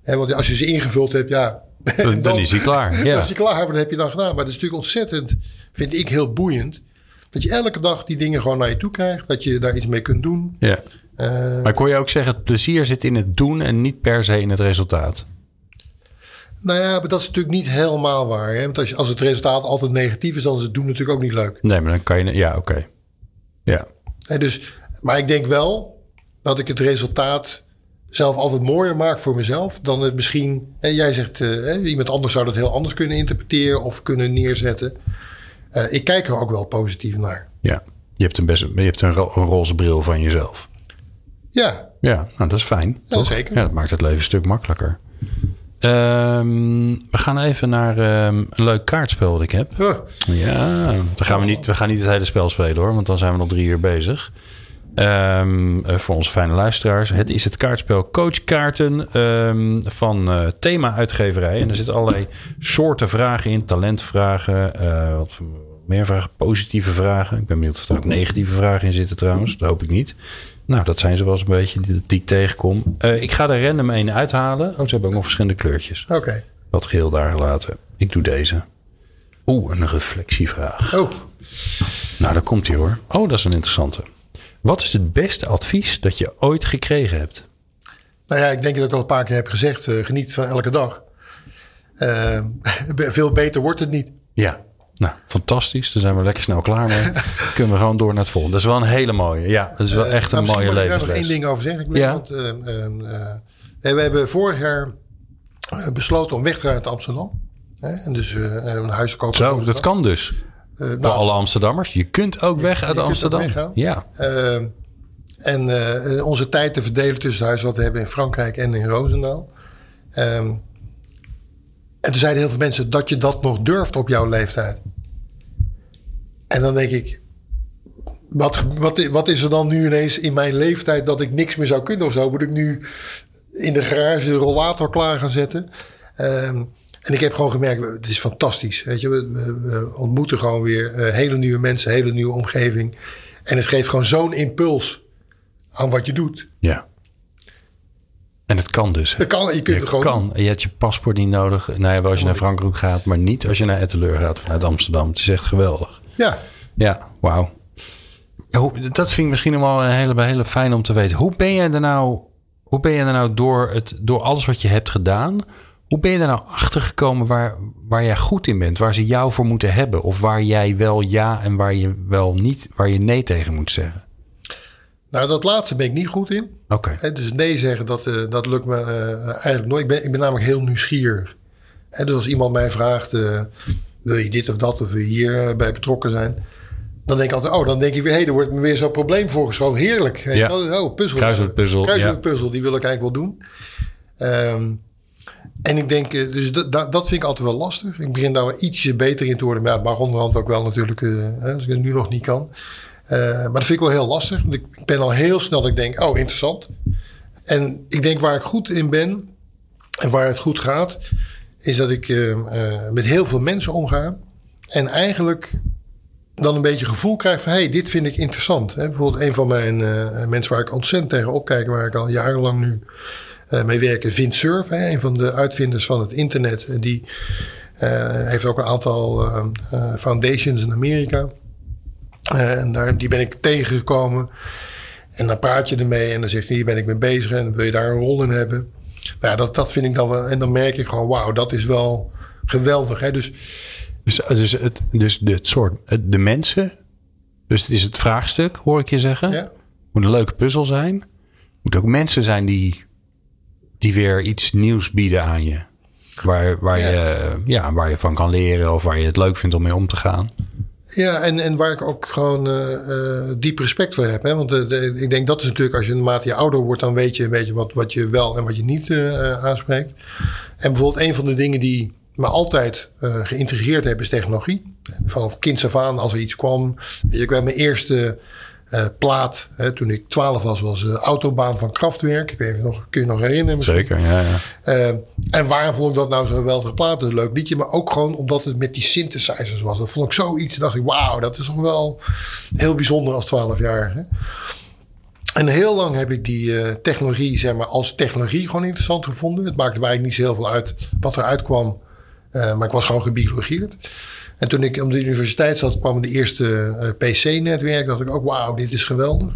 Hè, want als je ze ingevuld hebt, ja... Dan, dan (laughs) is hij klaar. (laughs) Ja. Dan is hij klaar, wat heb je dan gedaan? Maar het is natuurlijk ontzettend, vind ik heel boeiend... dat je elke dag die dingen gewoon naar je toe krijgt. Dat je daar iets mee kunt doen. Ja. Uh, maar kon je ook zeggen, het plezier zit in het doen... en niet per se in het resultaat? Nou ja, maar dat is natuurlijk niet helemaal waar. Hè? Want als, je, als het resultaat altijd negatief is... dan is het doen natuurlijk ook niet leuk. Nee, maar dan kan je... Ja, oké. Ja dus, maar ik denk wel dat ik het resultaat zelf altijd mooier maak voor mezelf dan het misschien. En jij zegt, uh, iemand anders zou dat heel anders kunnen interpreteren of kunnen neerzetten. Uh, ik kijk er ook wel positief naar. Ja, je hebt een, best, je hebt een, ro een roze bril van jezelf. Ja. Ja, nou dat is fijn. Ja, zeker. Ja, dat maakt het leven een stuk makkelijker. Um, we gaan even naar um, een leuk kaartspel dat ik heb. Huh. Ja, we gaan, we, niet, we gaan niet het hele spel spelen hoor, want dan zijn we nog drie uur bezig. Um, voor onze fijne luisteraars. Het is het kaartspel Coachkaarten van uh, Thema Uitgeverij. En er zitten allerlei soorten vragen in. Talentvragen, uh, wat meer vragen, positieve vragen. Ik ben benieuwd of er ook negatieve vragen in zitten trouwens. Dat hoop ik niet. Nou, dat zijn ze wel eens een beetje die, ik tegenkom. Uh, ik ga er random een uithalen. Oh, ze hebben ook nog verschillende kleurtjes. Oké. Okay. Wat geheel daar gelaten. Ik doe deze. Oeh, een reflectievraag. Oh. Nou, daar komt hij hoor. Oh, dat is een interessante. Wat is het beste advies dat je ooit gekregen hebt? Nou ja, ik denk dat ik al een paar keer heb gezegd. Uh, geniet van elke dag. Uh, (laughs) veel beter wordt het niet. Ja. Nou, fantastisch. Dan zijn we lekker snel klaar mee. (laughs) Kunnen we gewoon door naar het volgende. Dat is wel een hele mooie. Ja, dat is wel uh, echt een nou, mooie levensles. Ik wil er nog één ding over zeggen. Ik ja. want, uh, uh, we hebben vorig jaar besloten om weg te gaan uit Amsterdam. en dus een huis te kopen. Zo, dat kan dus. Voor nou, alle Amsterdammers. Je kunt ook weg uit Amsterdam. Ja. En onze tijd te verdelen tussen het huis wat we hebben in Frankrijk en in Roosendaal. Ehm, en toen zeiden heel veel mensen dat je dat nog durft op jouw leeftijd. En dan denk ik, wat, wat, wat is er dan nu ineens in mijn leeftijd dat ik niks meer zou kunnen of zo? Moet ik nu in de garage de rollator klaar gaan zetten? Um, en ik heb gewoon gemerkt, het is fantastisch. Weet je, we, we ontmoeten gewoon weer uh, hele nieuwe mensen, hele nieuwe omgeving. En het geeft gewoon zo'n impuls aan wat je doet. Ja. En het kan dus. Het kan, je kunt je het gewoon kan. Je hebt je paspoort niet nodig. Nou ja, als je naar Frankrijk gaat, maar niet als je naar Etteleur gaat vanuit Amsterdam. Het is echt geweldig. Ja. Ja, wauw. Dat vind ik misschien nog wel een hele, hele fijn om te weten. Hoe ben je er nou, hoe ben je er nou door, het, door alles wat je hebt gedaan... Hoe ben je er nou achter gekomen waar, waar jij goed in bent? Waar ze jou voor moeten hebben? Of waar jij wel ja en waar je wel niet, waar je nee tegen moet zeggen? Nou, dat laatste ben ik niet goed in. Oké. Dus nee zeggen, dat, uh, dat lukt me uh, eigenlijk nooit. Ik ben, ik ben namelijk heel nieuwsgierig. En dus als iemand mij vraagt, uh, wil je dit of dat, of we hier bij betrokken zijn. Dan denk ik altijd, oh, dan denk ik weer, hé, hey, er wordt me weer zo'n probleem voorgeschoven. Heerlijk. Weet ja. Oh, puzzel. Kruiswoordpuzzel. Kruiswoordpuzzel, ja. die wil ik eigenlijk wel doen. Um, en ik denk, dus dat, dat vind ik altijd wel lastig. Ik begin daar wel ietsje beter in te worden. Maar ja, het mag onderhand ook wel natuurlijk, als ik het nu nog niet kan. Uh, maar dat vind ik wel heel lastig. Want ik ben al heel snel dat ik denk, oh, interessant. En ik denk waar ik goed in ben en waar het goed gaat, is dat ik uh, uh, met heel veel mensen omga. En eigenlijk dan een beetje gevoel krijg van... hé, hey, dit vind ik interessant. Hè? Bijvoorbeeld een van mijn uh, mensen waar ik ontzettend tegen opkijk... waar ik al jarenlang nu uh, mee werk, Vintsurf. Hè? Een van de uitvinders van het internet. En die heeft ook een aantal foundations in Amerika. en daar, die ben ik tegengekomen. En dan praat je ermee en dan zegt hij, hier ben ik mee bezig... en wil je daar een rol in hebben. Nou ja, dat, dat vind ik dan wel... En dan merk ik gewoon, wauw, dat is wel geweldig. Hè? Dus dus, dus, het, dus het soort, de mensen, dus het is het vraagstuk, hoor ik je zeggen. Ja. Moet een leuke puzzel zijn. Moet ook mensen zijn die, die weer iets nieuws bieden aan je. Waar, waar, Je, ja, waar je van kan leren of waar je het leuk vindt om mee om te gaan. Ja, en, en waar ik ook gewoon uh, uh, diep respect voor heb. Hè? Want de, ik denk dat is natuurlijk, als je naarmate je ouder wordt, dan weet je een beetje wat, wat je wel en wat je niet aanspreekt. En bijvoorbeeld een van de dingen die maar altijd geïntegreerd hebben is technologie. Vanaf kinds af aan, als er iets kwam. Ik weet mijn eerste uh, plaat, hè, toen ik 12 was, was de Autobaan van Kraftwerk. Ik weet niet, nog, kun je nog herinneren? Misschien? Zeker, ja. ja. Uh, en waarom vond ik dat nou zo'n geweldige plaat? Een leuk liedje, maar ook gewoon omdat het met die synthesizers was. Dat vond ik zoiets. dacht ik, wauw, dat is toch wel heel bijzonder als 12 jaar. En heel lang heb ik die uh, technologie, zeg maar, als technologie gewoon interessant gevonden. Het maakte mij eigenlijk niet zo heel veel uit wat er uitkwam maar ik was gewoon gebiologeerd. En toen ik op de universiteit zat, kwam de eerste uh, eh, PC-netwerk. dacht ik ook, wauw, dit is geweldig.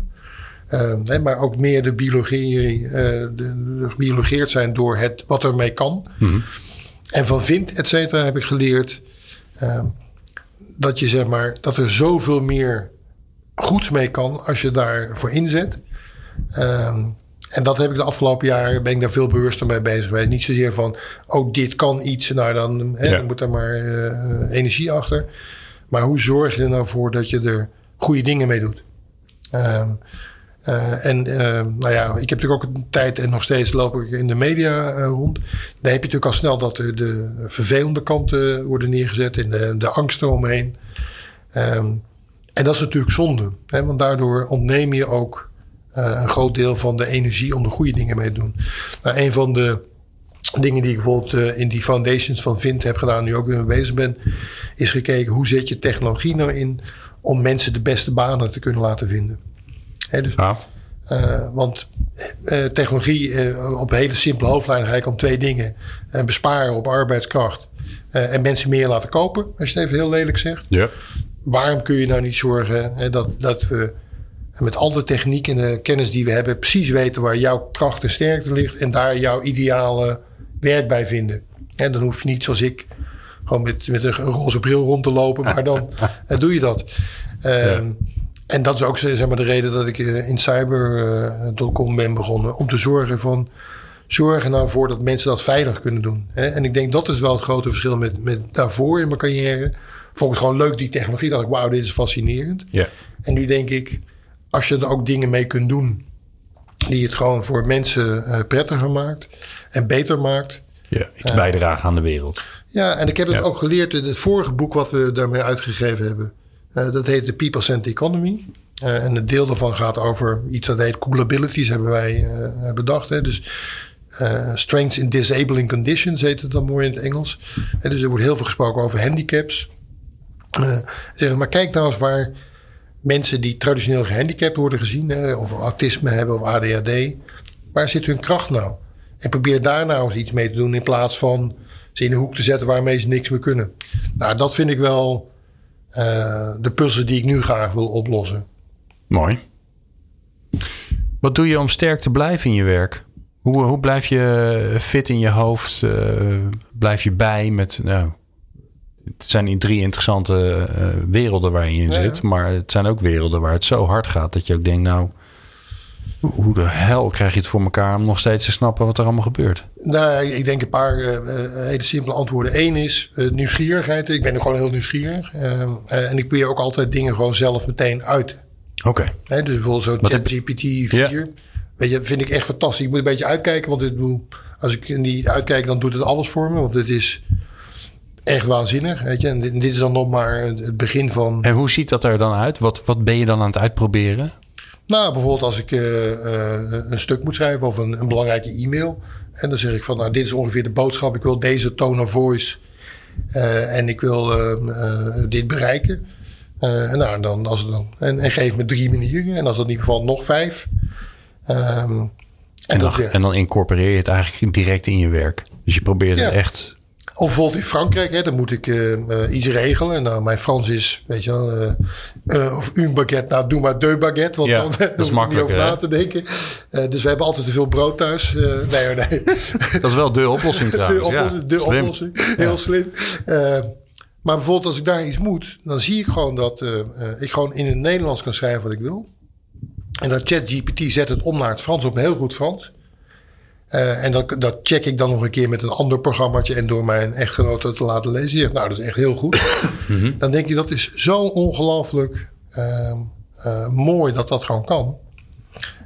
Uh, maar ook meer de biologie, de, de gebiologeerd zijn door het, wat ermee kan. Mm En van Vint, et cetera, heb ik geleerd ehm, dat, je, zeg maar, dat er zoveel meer goeds mee kan als je daarvoor inzet. Ehm, en dat heb ik de afgelopen jaren, ben ik daar veel bewuster mee bezig geweest. Niet zozeer van, oh dit kan iets, nou dan, hè, dan moet er maar uh, energie achter. Maar hoe zorg je er nou voor dat je er goede dingen mee doet? Uh, uh, en nou ja, ik heb natuurlijk ook een tijd en nog steeds loop ik in de media rond. Dan heb je natuurlijk al snel dat de, de vervelende kanten worden neergezet en de, de angst eromheen. Um, en dat is natuurlijk zonde, hè, want daardoor ontneem je ook een groot deel van de energie om de goede dingen mee te doen. Nou, een van de dingen die ik bijvoorbeeld uh, in die foundations van Vint heb gedaan, nu ook weer mee bezig ben, is gekeken hoe zet je technologie nou in om mensen de beste banen te kunnen laten vinden. Dus, uh, want uh, technologie op hele simpele hoofdlijnen ga om twee dingen. besparen op arbeidskracht en mensen meer laten kopen, als je het even heel lelijk zegt. Ja. Waarom kun je nou niet zorgen dat, dat we en met al de techniek en de kennis die we hebben, precies weten waar jouw kracht en sterkte ligt. En daar jouw ideale werk bij vinden. En dan hoef je niet zoals ik gewoon met, met een roze bril rond te lopen, maar dan (laughs) doe je dat. Um, En dat is ook zeg maar, de reden dat ik eh, in cyber.com ben begonnen. Om te zorgen van. Zorg er nou voor dat mensen dat veilig kunnen doen. En ik denk dat is wel het grote verschil met, met daarvoor in mijn carrière. Vond ik gewoon leuk die technologie. Dat ik, wauw, dit is fascinerend. Ja. En nu denk ik, als je er ook dingen mee kunt doen die het gewoon voor mensen uh, prettiger maakt en beter maakt. Ja, iets uh, bijdragen aan de wereld. Ja, en ik heb het ook geleerd in het vorige boek wat we daarmee uitgegeven hebben. Uh, dat heet de People-Centered Economy. en het deel daarvan gaat over iets dat heet cool abilities, hebben wij bedacht. Hè? Dus strengths in disabling conditions heet het dan mooi in het Engels. En dus er wordt heel veel gesproken over handicaps. zeg, maar kijk nou eens waar mensen die traditioneel gehandicapt worden gezien, hè, of autisme hebben of ADHD, waar zit hun kracht nou? En probeer daar nou eens iets mee te doen in plaats van ze in de hoek te zetten waarmee ze niks meer kunnen. Nou, dat vind ik wel uh, de puzzel die ik nu graag wil oplossen. Mooi. Wat doe je om sterk te blijven in je werk? Hoe, hoe blijf je fit in je hoofd? Uh, blijf je bij met, nou, het zijn drie interessante uh, werelden waarin je in zit. Maar het zijn ook werelden waar het zo hard gaat dat je ook denkt, nou, hoe de hel krijg je het voor elkaar om nog steeds te snappen wat er allemaal gebeurt? Nou, ik denk een paar uh, hele simpele antwoorden. Eén is uh, nieuwsgierigheid. Ik ben er gewoon heel nieuwsgierig. en ik probeer ook altijd dingen gewoon zelf meteen uit. Oké. Okay. Dus bijvoorbeeld zo'n ChatGPT 4. Ja. Weet je, vind ik echt fantastisch. Ik moet een beetje uitkijken, want dit, als ik niet uitkijk, dan doet het alles voor me. Want het is echt waanzinnig. Weet je? En dit, dit, is dan nog maar het begin van. En hoe ziet dat er dan uit? Wat, wat ben je dan aan het uitproberen? Nou, bijvoorbeeld als ik uh, uh, een stuk moet schrijven of een, een, belangrijke e-mail. En dan zeg ik van, nou, dit is ongeveer de boodschap. Ik wil deze tone of voice. Uh, en ik wil ehm, dit bereiken. Uh, nou, dan, als het dan, en, en geef me drie manieren. En als dat niet bevalt, nog vijf. Um, en, en, dan, en dan incorporeer je het eigenlijk direct in je werk. Dus je probeert het echt of bijvoorbeeld in Frankrijk, hè, dan moet ik uh, iets regelen. Nou, mijn Frans is, weet je wel, uh, of een baguette, nou doe maar deux baguette. Want ja, dan, (laughs) dat is makkelijk, niet over na te denken. dus we hebben altijd te veel brood thuis. nee, nee. (laughs) dat is wel de oplossing trouwens. De, oplossing, ja, de oplossing, heel slim. maar bijvoorbeeld als ik daar iets moet, dan zie ik gewoon dat ik gewoon in het Nederlands kan schrijven wat ik wil. En dat ChatGPT zet het om naar het Frans op een heel goed Frans. Uh, en dat, dat check ik dan nog een keer met een ander programmaatje en door mijn echtgenote te laten lezen. Zegt, nou, dat is echt heel goed. (coughs) Dan denk je, dat is zo ongelooflijk uh, uh, mooi dat dat gewoon kan.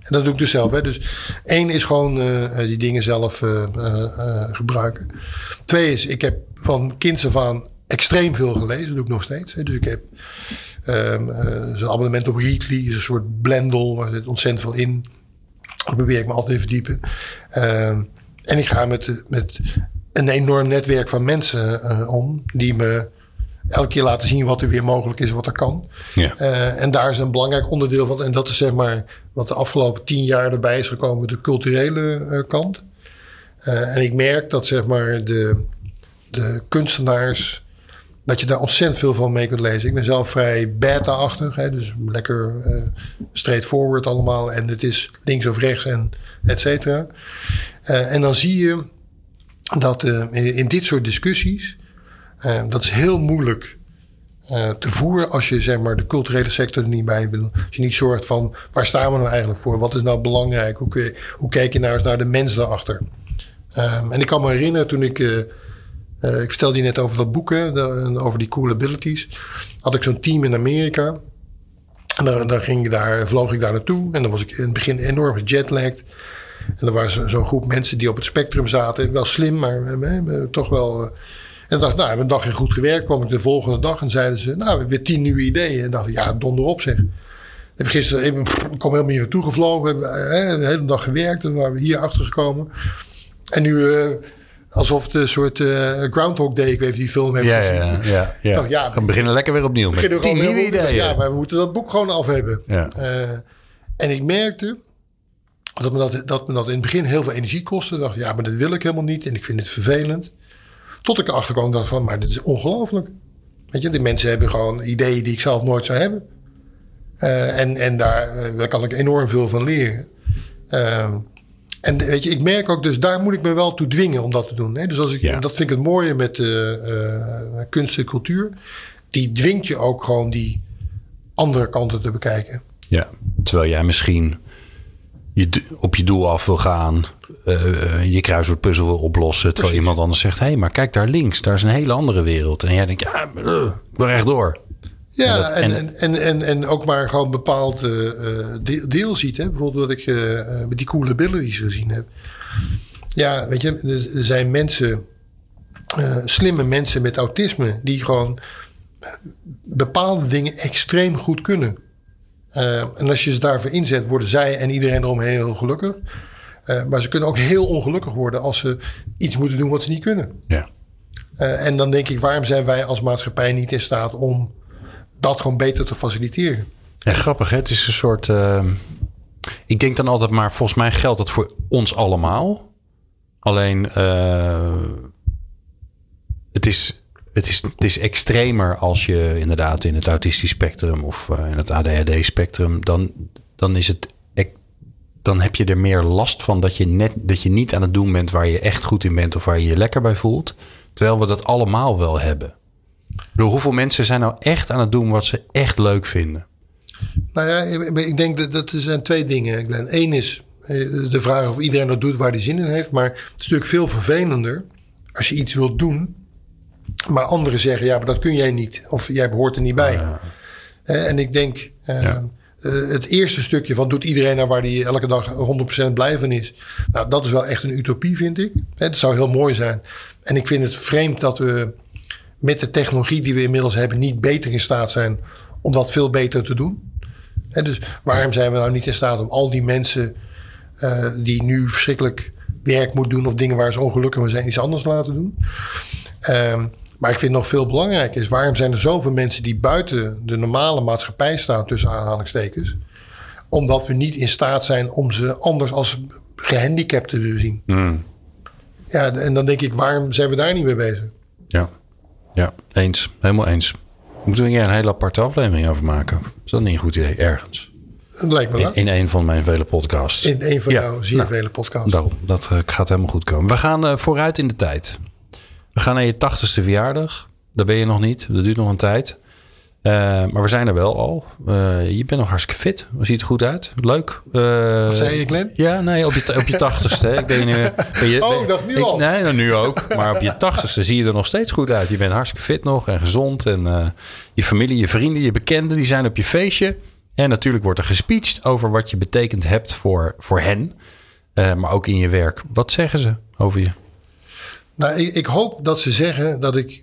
En dat doe ik dus zelf. Hè. Dus één is gewoon uh, die dingen zelf gebruiken. Twee is, ik heb van kinds af aan extreem veel gelezen. Dat doe ik nog steeds. Hè. Dus ik heb um, zo'n abonnement op Readly, een soort blendel, waar zit ontzettend veel in. Daar probeer ik me altijd te verdiepen. Uh, en ik ga met, met een enorm netwerk van mensen uh, om die me elke keer laten zien wat er weer mogelijk is, wat er kan. Ja. Uh, en daar is een belangrijk onderdeel van. En dat is zeg maar wat de afgelopen tien jaar erbij is gekomen, de culturele uh, kant. en ik merk dat zeg maar de, de kunstenaars dat je daar ontzettend veel van mee kunt lezen. Ik ben zelf vrij beta-achtig, dus lekker uh, straightforward allemaal. En het is links of rechts en et cetera. Uh, en dan zie je dat uh, in dit soort discussies, dat is heel moeilijk te voeren als je zeg maar, de culturele sector er niet bij wil. Als je niet zorgt van waar staan we nou eigenlijk voor? Wat is nou belangrijk? Hoe, hoe kijk je nou eens naar de mens daarachter? Um, en ik kan me herinneren toen ik uh, ik vertelde je net over dat boeken, over die cool abilities. Had ik zo'n team in Amerika. En dan, ging ik daar, vloog ik daar naartoe. En dan was ik in het begin enorm gejetlagged. En er was zo'n groep mensen die op het spectrum zaten. Wel slim, maar eh, toch wel... En dacht, nou, hebben een dagje goed gewerkt. kwam ik de volgende dag en zeiden ze... Nou, we hebben weer tien nieuwe ideeën. En dacht ik, ja, donder op zeg. Ik heb gisteren even, ik kwam helemaal hier naartoe gevlogen. We hebben de hele dag gewerkt. En waren we hier achter gekomen. En nu... Alsof een soort uh, Groundhog Day, ik weet die film heeft ja, gezien. Ja, ja, ja. Dacht, ja we beginnen lekker weer opnieuw met tien nieuwe ideeën. Ja, maar we moeten dat boek gewoon af hebben. Ja. Uh, en ik merkte dat me dat, dat me dat in het begin heel veel energie kostte. Ik dacht, ja, maar dat wil ik helemaal niet en ik vind het vervelend. Tot ik erachter kwam dacht van, maar dit is ongelooflijk. Weet je, die mensen hebben gewoon ideeën die ik zelf nooit zou hebben. Uh, en en daar, daar kan ik enorm veel van leren. Ehm, en weet je, ik merk ook, dus daar moet ik me wel toe dwingen om dat te doen. Hè? Dus als ik, ja. dat vind ik het mooie met uh, kunst en cultuur. Die dwingt je ook gewoon die andere kanten te bekijken. Ja, terwijl jij misschien je, op je doel af wil gaan. Uh, je kruiswoordpuzzel wil oplossen. Terwijl iemand anders zegt: hé, hey, maar kijk daar links, daar is een hele andere wereld. En jij denkt: ja, ik wil rechtdoor. Ja, en, en, en, en, en, ook maar gewoon bepaald uh, deel ziet. Hè? Bijvoorbeeld wat ik uh, met die coole abilities gezien heb. Ja, weet je, er zijn mensen, uh, slimme mensen met autisme, die gewoon bepaalde dingen extreem goed kunnen. en als je ze daarvoor inzet, worden zij en iedereen eromheen heel gelukkig. maar ze kunnen ook heel ongelukkig worden als ze iets moeten doen wat ze niet kunnen. Ja. en dan denk ik, waarom zijn wij als maatschappij niet in staat om dat gewoon beter te faciliteren. Ja, grappig. Hè? Het is een soort. Uh, ik denk dan altijd maar, volgens mij geldt dat voor ons allemaal. Alleen uh, het, is, het, is, het is extremer als je inderdaad in het autistisch spectrum of uh, in het ADHD-spectrum. Dan, dan is het. Dan heb je er meer last van dat je, net, dat je niet aan het doen bent waar je echt goed in bent of waar je je lekker bij voelt. Terwijl we dat allemaal wel hebben. Door hoeveel mensen zijn nou echt aan het doen wat ze echt leuk vinden? Nou ja, ik denk dat, dat er zijn twee dingen. Eén is eh, de vraag of iedereen dat doet waar hij zin in heeft. Maar het is natuurlijk veel vervelender als je iets wilt doen. Maar anderen zeggen, ja, maar dat kun jij niet. Of jij behoort er niet bij. Uh, en ik denk, uh, ja. het eerste stukje van doet iedereen naar waar hij elke dag 100% blij van is. Nou, dat is wel echt een utopie, vind ik. Het zou heel mooi zijn. En ik vind het vreemd dat we met de technologie die we inmiddels hebben niet beter in staat zijn om dat veel beter te doen. En dus waarom zijn we nou niet in staat om al die mensen uh, die nu verschrikkelijk werk moeten doen of dingen waar ze ongelukkig mee zijn, iets anders te laten doen? Um, Maar ik vind nog veel belangrijker is... waarom zijn er zoveel mensen die buiten de normale maatschappij staan... tussen aanhalingstekens... omdat we niet in staat zijn om ze anders als gehandicapten te zien. Hmm. Ja, en dan denk ik, waarom zijn we daar niet mee bezig? Ja. Ja, eens. Helemaal eens. Moeten we hier een hele aparte aflevering over maken? Is dat niet een goed idee? Ergens. Dat lijkt me In, leuk. in een van mijn vele podcasts. In een van Ja, jouw zeer nou, vele podcasts. Daarom, dat eh, gaat helemaal goed komen. We gaan eh, vooruit in de tijd. We gaan naar je tachtigste verjaardag. Daar ben je nog niet. Dat duurt nog een tijd. Eh, maar we zijn er wel al. Eh, je bent nog hartstikke fit. Ziet er goed uit. Leuk. Wat zei je, Glenn? Ja, nee, op je, op je tachtigste. Ik ben, nu- ben je, (laughs) Oh, ik dacht nu al. Nee, nou, nu ook. Maar op je tachtigste zie je er nog steeds goed uit. Je bent hartstikke fit nog en gezond. En je familie, je vrienden, je bekenden, die zijn op je feestje. En natuurlijk wordt er gespeecht over wat je betekend hebt voor, voor hen. Maar ook in je werk. Wat zeggen ze over je? Nou, ik, ik hoop dat ze zeggen dat ik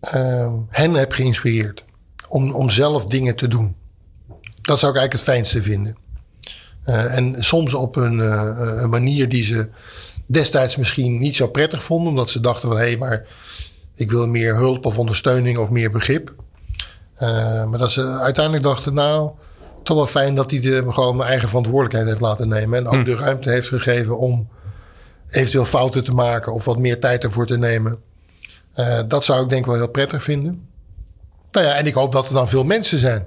ehm, hen heb geïnspireerd om, om zelf dingen te doen. Dat zou ik eigenlijk het fijnste vinden. Eh, en soms op een, eh, een manier die ze destijds misschien niet zo prettig vonden, omdat ze dachten van hé, hey, maar ik wil meer hulp of ondersteuning of meer begrip. Eh, maar dat ze uiteindelijk dachten, nou, toch wel fijn dat hij de, gewoon mijn eigen verantwoordelijkheid heeft laten nemen. En ook de ruimte heeft gegeven om eventueel fouten te maken of wat meer tijd ervoor te nemen. Dat zou ik denk ik wel heel prettig vinden. Nou ja, en ik hoop dat er dan veel mensen zijn.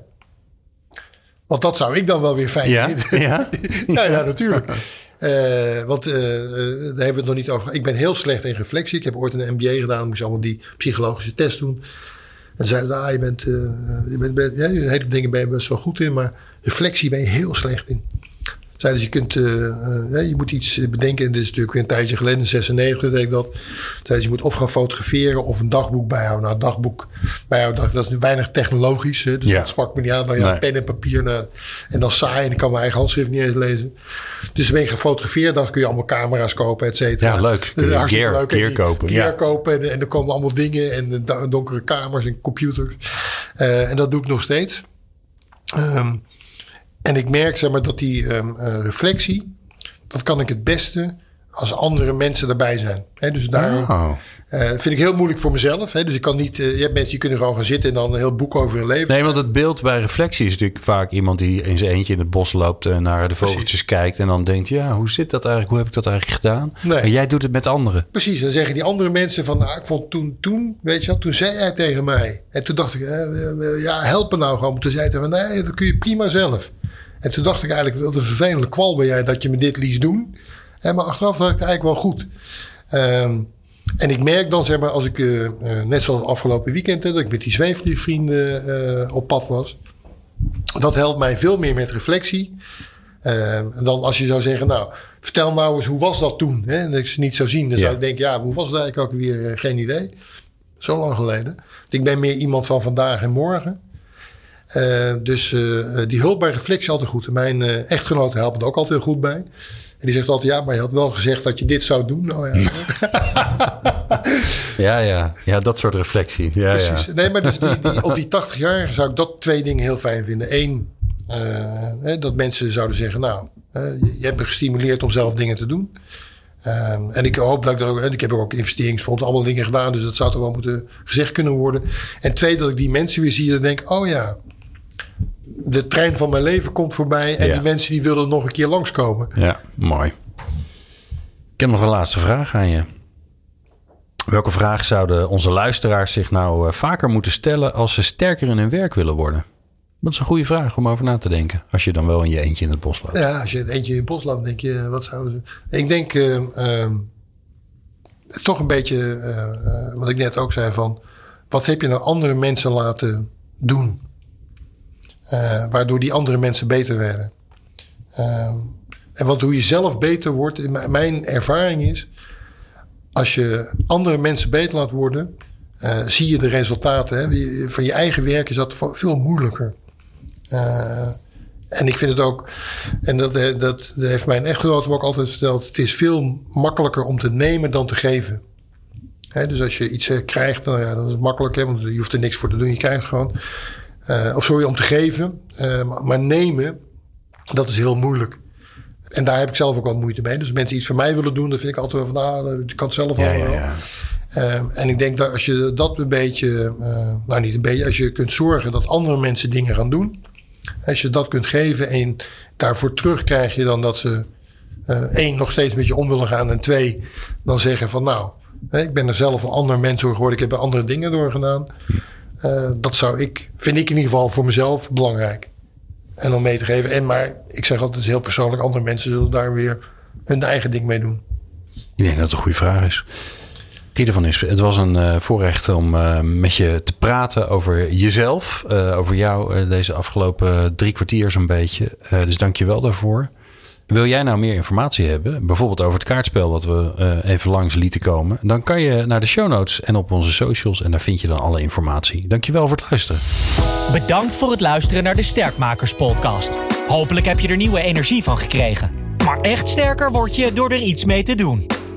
Want dat zou ik dan wel weer fijn Ja? vinden. (laughs) Ja? (laughs) ja, ja, natuurlijk. Eh, want eh, eh, daar hebben we het nog niet over. gehad. Ik ben heel slecht in reflectie. Ik heb ooit een MBA gedaan. moest allemaal die psychologische test doen. En zeiden, nou, je bent, eh, je bent, bent ja, een heleboel dingen ben je best wel goed in, maar reflectie ben je heel slecht in. Zeiden ze, je, kunt, eh, eh, je moet iets bedenken. En dit is natuurlijk weer een tijdje geleden, in 96 deed ik dat. Zeiden ze, je moet of gaan fotograferen of een dagboek bijhouden. Nou, een dagboek bijhouden, dat, is weinig technologisch. Hè, dus Ja. dat sprak me niet aan. Dan ja, Nee. pen en papier nou, en dan saai. En ik kan mijn eigen handschrift niet eens lezen. Dus dan ben ik gefotografeerd. Dan kun je allemaal camera's kopen, et cetera. Ja, leuk. Je hartstikke gear- leuk. Gear kopen, Gear ja. kopen. En, en er komen allemaal dingen. En eh, donkere kamers en computers. En dat doe ik nog steeds. Ehm, en ik merk zeg maar, dat die ehm, eh, reflectie, dat kan ik het beste als andere mensen erbij zijn. Dus daarom Oh. eh, vind ik heel moeilijk voor mezelf. Dus ik kan niet, eh, je hebt mensen die kunnen gewoon gaan zitten en dan een heel boek over hun leven. Nee, want het beeld bij reflectie is natuurlijk vaak iemand die in zijn eentje in het bos loopt en naar de vogeltjes kijkt en dan denkt, ja, hoe zit dat eigenlijk? Hoe heb ik dat eigenlijk gedaan? Nee. Maar jij doet het met anderen. Precies, dan zeggen die andere mensen van, nou, ik vond toen, toen, weet je wel, toen zei hij tegen mij. En toen dacht ik, eh, ja, help me nou gewoon. Toen zei hij van, nee, dat kun je prima zelf. En toen dacht ik eigenlijk, wat een vervelende kwal ben jij dat je me dit liet doen. En maar achteraf dacht ik eigenlijk wel goed. Ehm, en ik merk dan, zeg maar, als ik, eh, eh, net zoals afgelopen weekend, hè, dat ik met die zweefvliegvrienden eh, op pad was. Dat helpt mij veel meer met reflectie. Ehm, en dan als je zou zeggen, nou, vertel nou eens, hoe was dat toen? Hè? En dat ik ze niet zou zien, dan Ja. zou ik denken, ja, hoe was het eigenlijk ook weer? Geen idee. Zo lang geleden. Ik ben meer iemand van vandaag en morgen. Eh, dus eh, eh, die hulp bij reflectie altijd goed. En mijn eh, echtgenote helpt er ook altijd heel goed bij. En die zegt altijd, ja, maar je had wel gezegd dat je dit zou doen. Nou ja, (laughs) Ja, ja. Ja, dat soort reflectie. Ja, precies. ja. Nee, maar dus die, die, op die 80 jaar zou ik dat twee dingen heel fijn vinden. Eén, hè, dat mensen zouden zeggen, nou, je, hebt me gestimuleerd om zelf dingen te doen. En ik hoop dat ik ook, en ik heb ook investeringsfonds, allemaal dingen gedaan, dus dat zou toch wel moeten gezegd kunnen worden. En twee, dat ik die mensen weer zie en denk, oh ja, de trein van mijn leven komt voorbij en Ja. die mensen die willen nog een keer langskomen. Ja, mooi. Ik heb nog een laatste vraag aan je. Welke vraag zouden onze luisteraars zich nou eh, vaker moeten stellen als ze sterker in hun werk willen worden? Dat is een goede vraag om over na te denken. Als je dan wel in je eentje in het bos loopt. Ja, als je het eentje in het bos loopt, denk je, wat zouden ze... Ik denk, ehm, ehm, toch een beetje eh, eh, wat ik net ook zei van... Wat heb je nou andere mensen laten doen? Eh, waardoor die andere mensen beter werden. Ehm, en wat hoe je zelf beter wordt, in mijn ervaring is... Als je andere mensen beter laat worden, eh, zie je de resultaten. Hè? Van je eigen werk is dat veel- moeilijker. Eh, en ik vind het ook, en dat, dat, dat heeft mijn echtgenote ook altijd verteld, het is veel makkelijker om te nemen dan te geven. Hè, dus als je iets krijgt, nou ja, dan is het makkelijk, hè, want je hoeft er niks voor te doen, je krijgt gewoon. Eh, of sorry, om te geven. Eh, maar, nemen, dat is heel moeilijk. En daar heb ik zelf ook wel moeite mee. Dus als mensen iets voor mij willen doen, dan vind ik altijd wel van, nou, ik kan het zelf Ja, wel. ja. Ehm, en ik denk dat als je dat een beetje, uh, nou niet een beetje, als je kunt zorgen dat andere mensen dingen gaan doen. Als je dat kunt geven en daarvoor terug krijg je dan dat ze één nog steeds met je om willen gaan. En twee, dan zeggen van nou, ik ben er zelf een ander mens door geworden. Ik heb er andere dingen door gedaan. Uh, dat zou ik, vind ik in ieder geval voor mezelf belangrijk. En om mee te geven. En maar ik zeg altijd heel persoonlijk, andere mensen zullen daar weer hun eigen ding mee doen. Ik denk dat het een goede vraag is. Van Ispen, het was een uh, voorrecht om uh, met je te praten over jezelf. Over jou deze afgelopen drie kwartier zo'n beetje. dus dank je wel daarvoor. Wil jij nou meer informatie hebben, bijvoorbeeld over het kaartspel wat we uh, even langs lieten komen, dan kan je naar de show notes en op onze socials en daar vind je dan alle informatie. Dankjewel voor het luisteren. Bedankt voor het luisteren naar de Sterkmakers podcast. Hopelijk heb je er nieuwe energie van gekregen. Maar echt sterker word je door er iets mee te doen.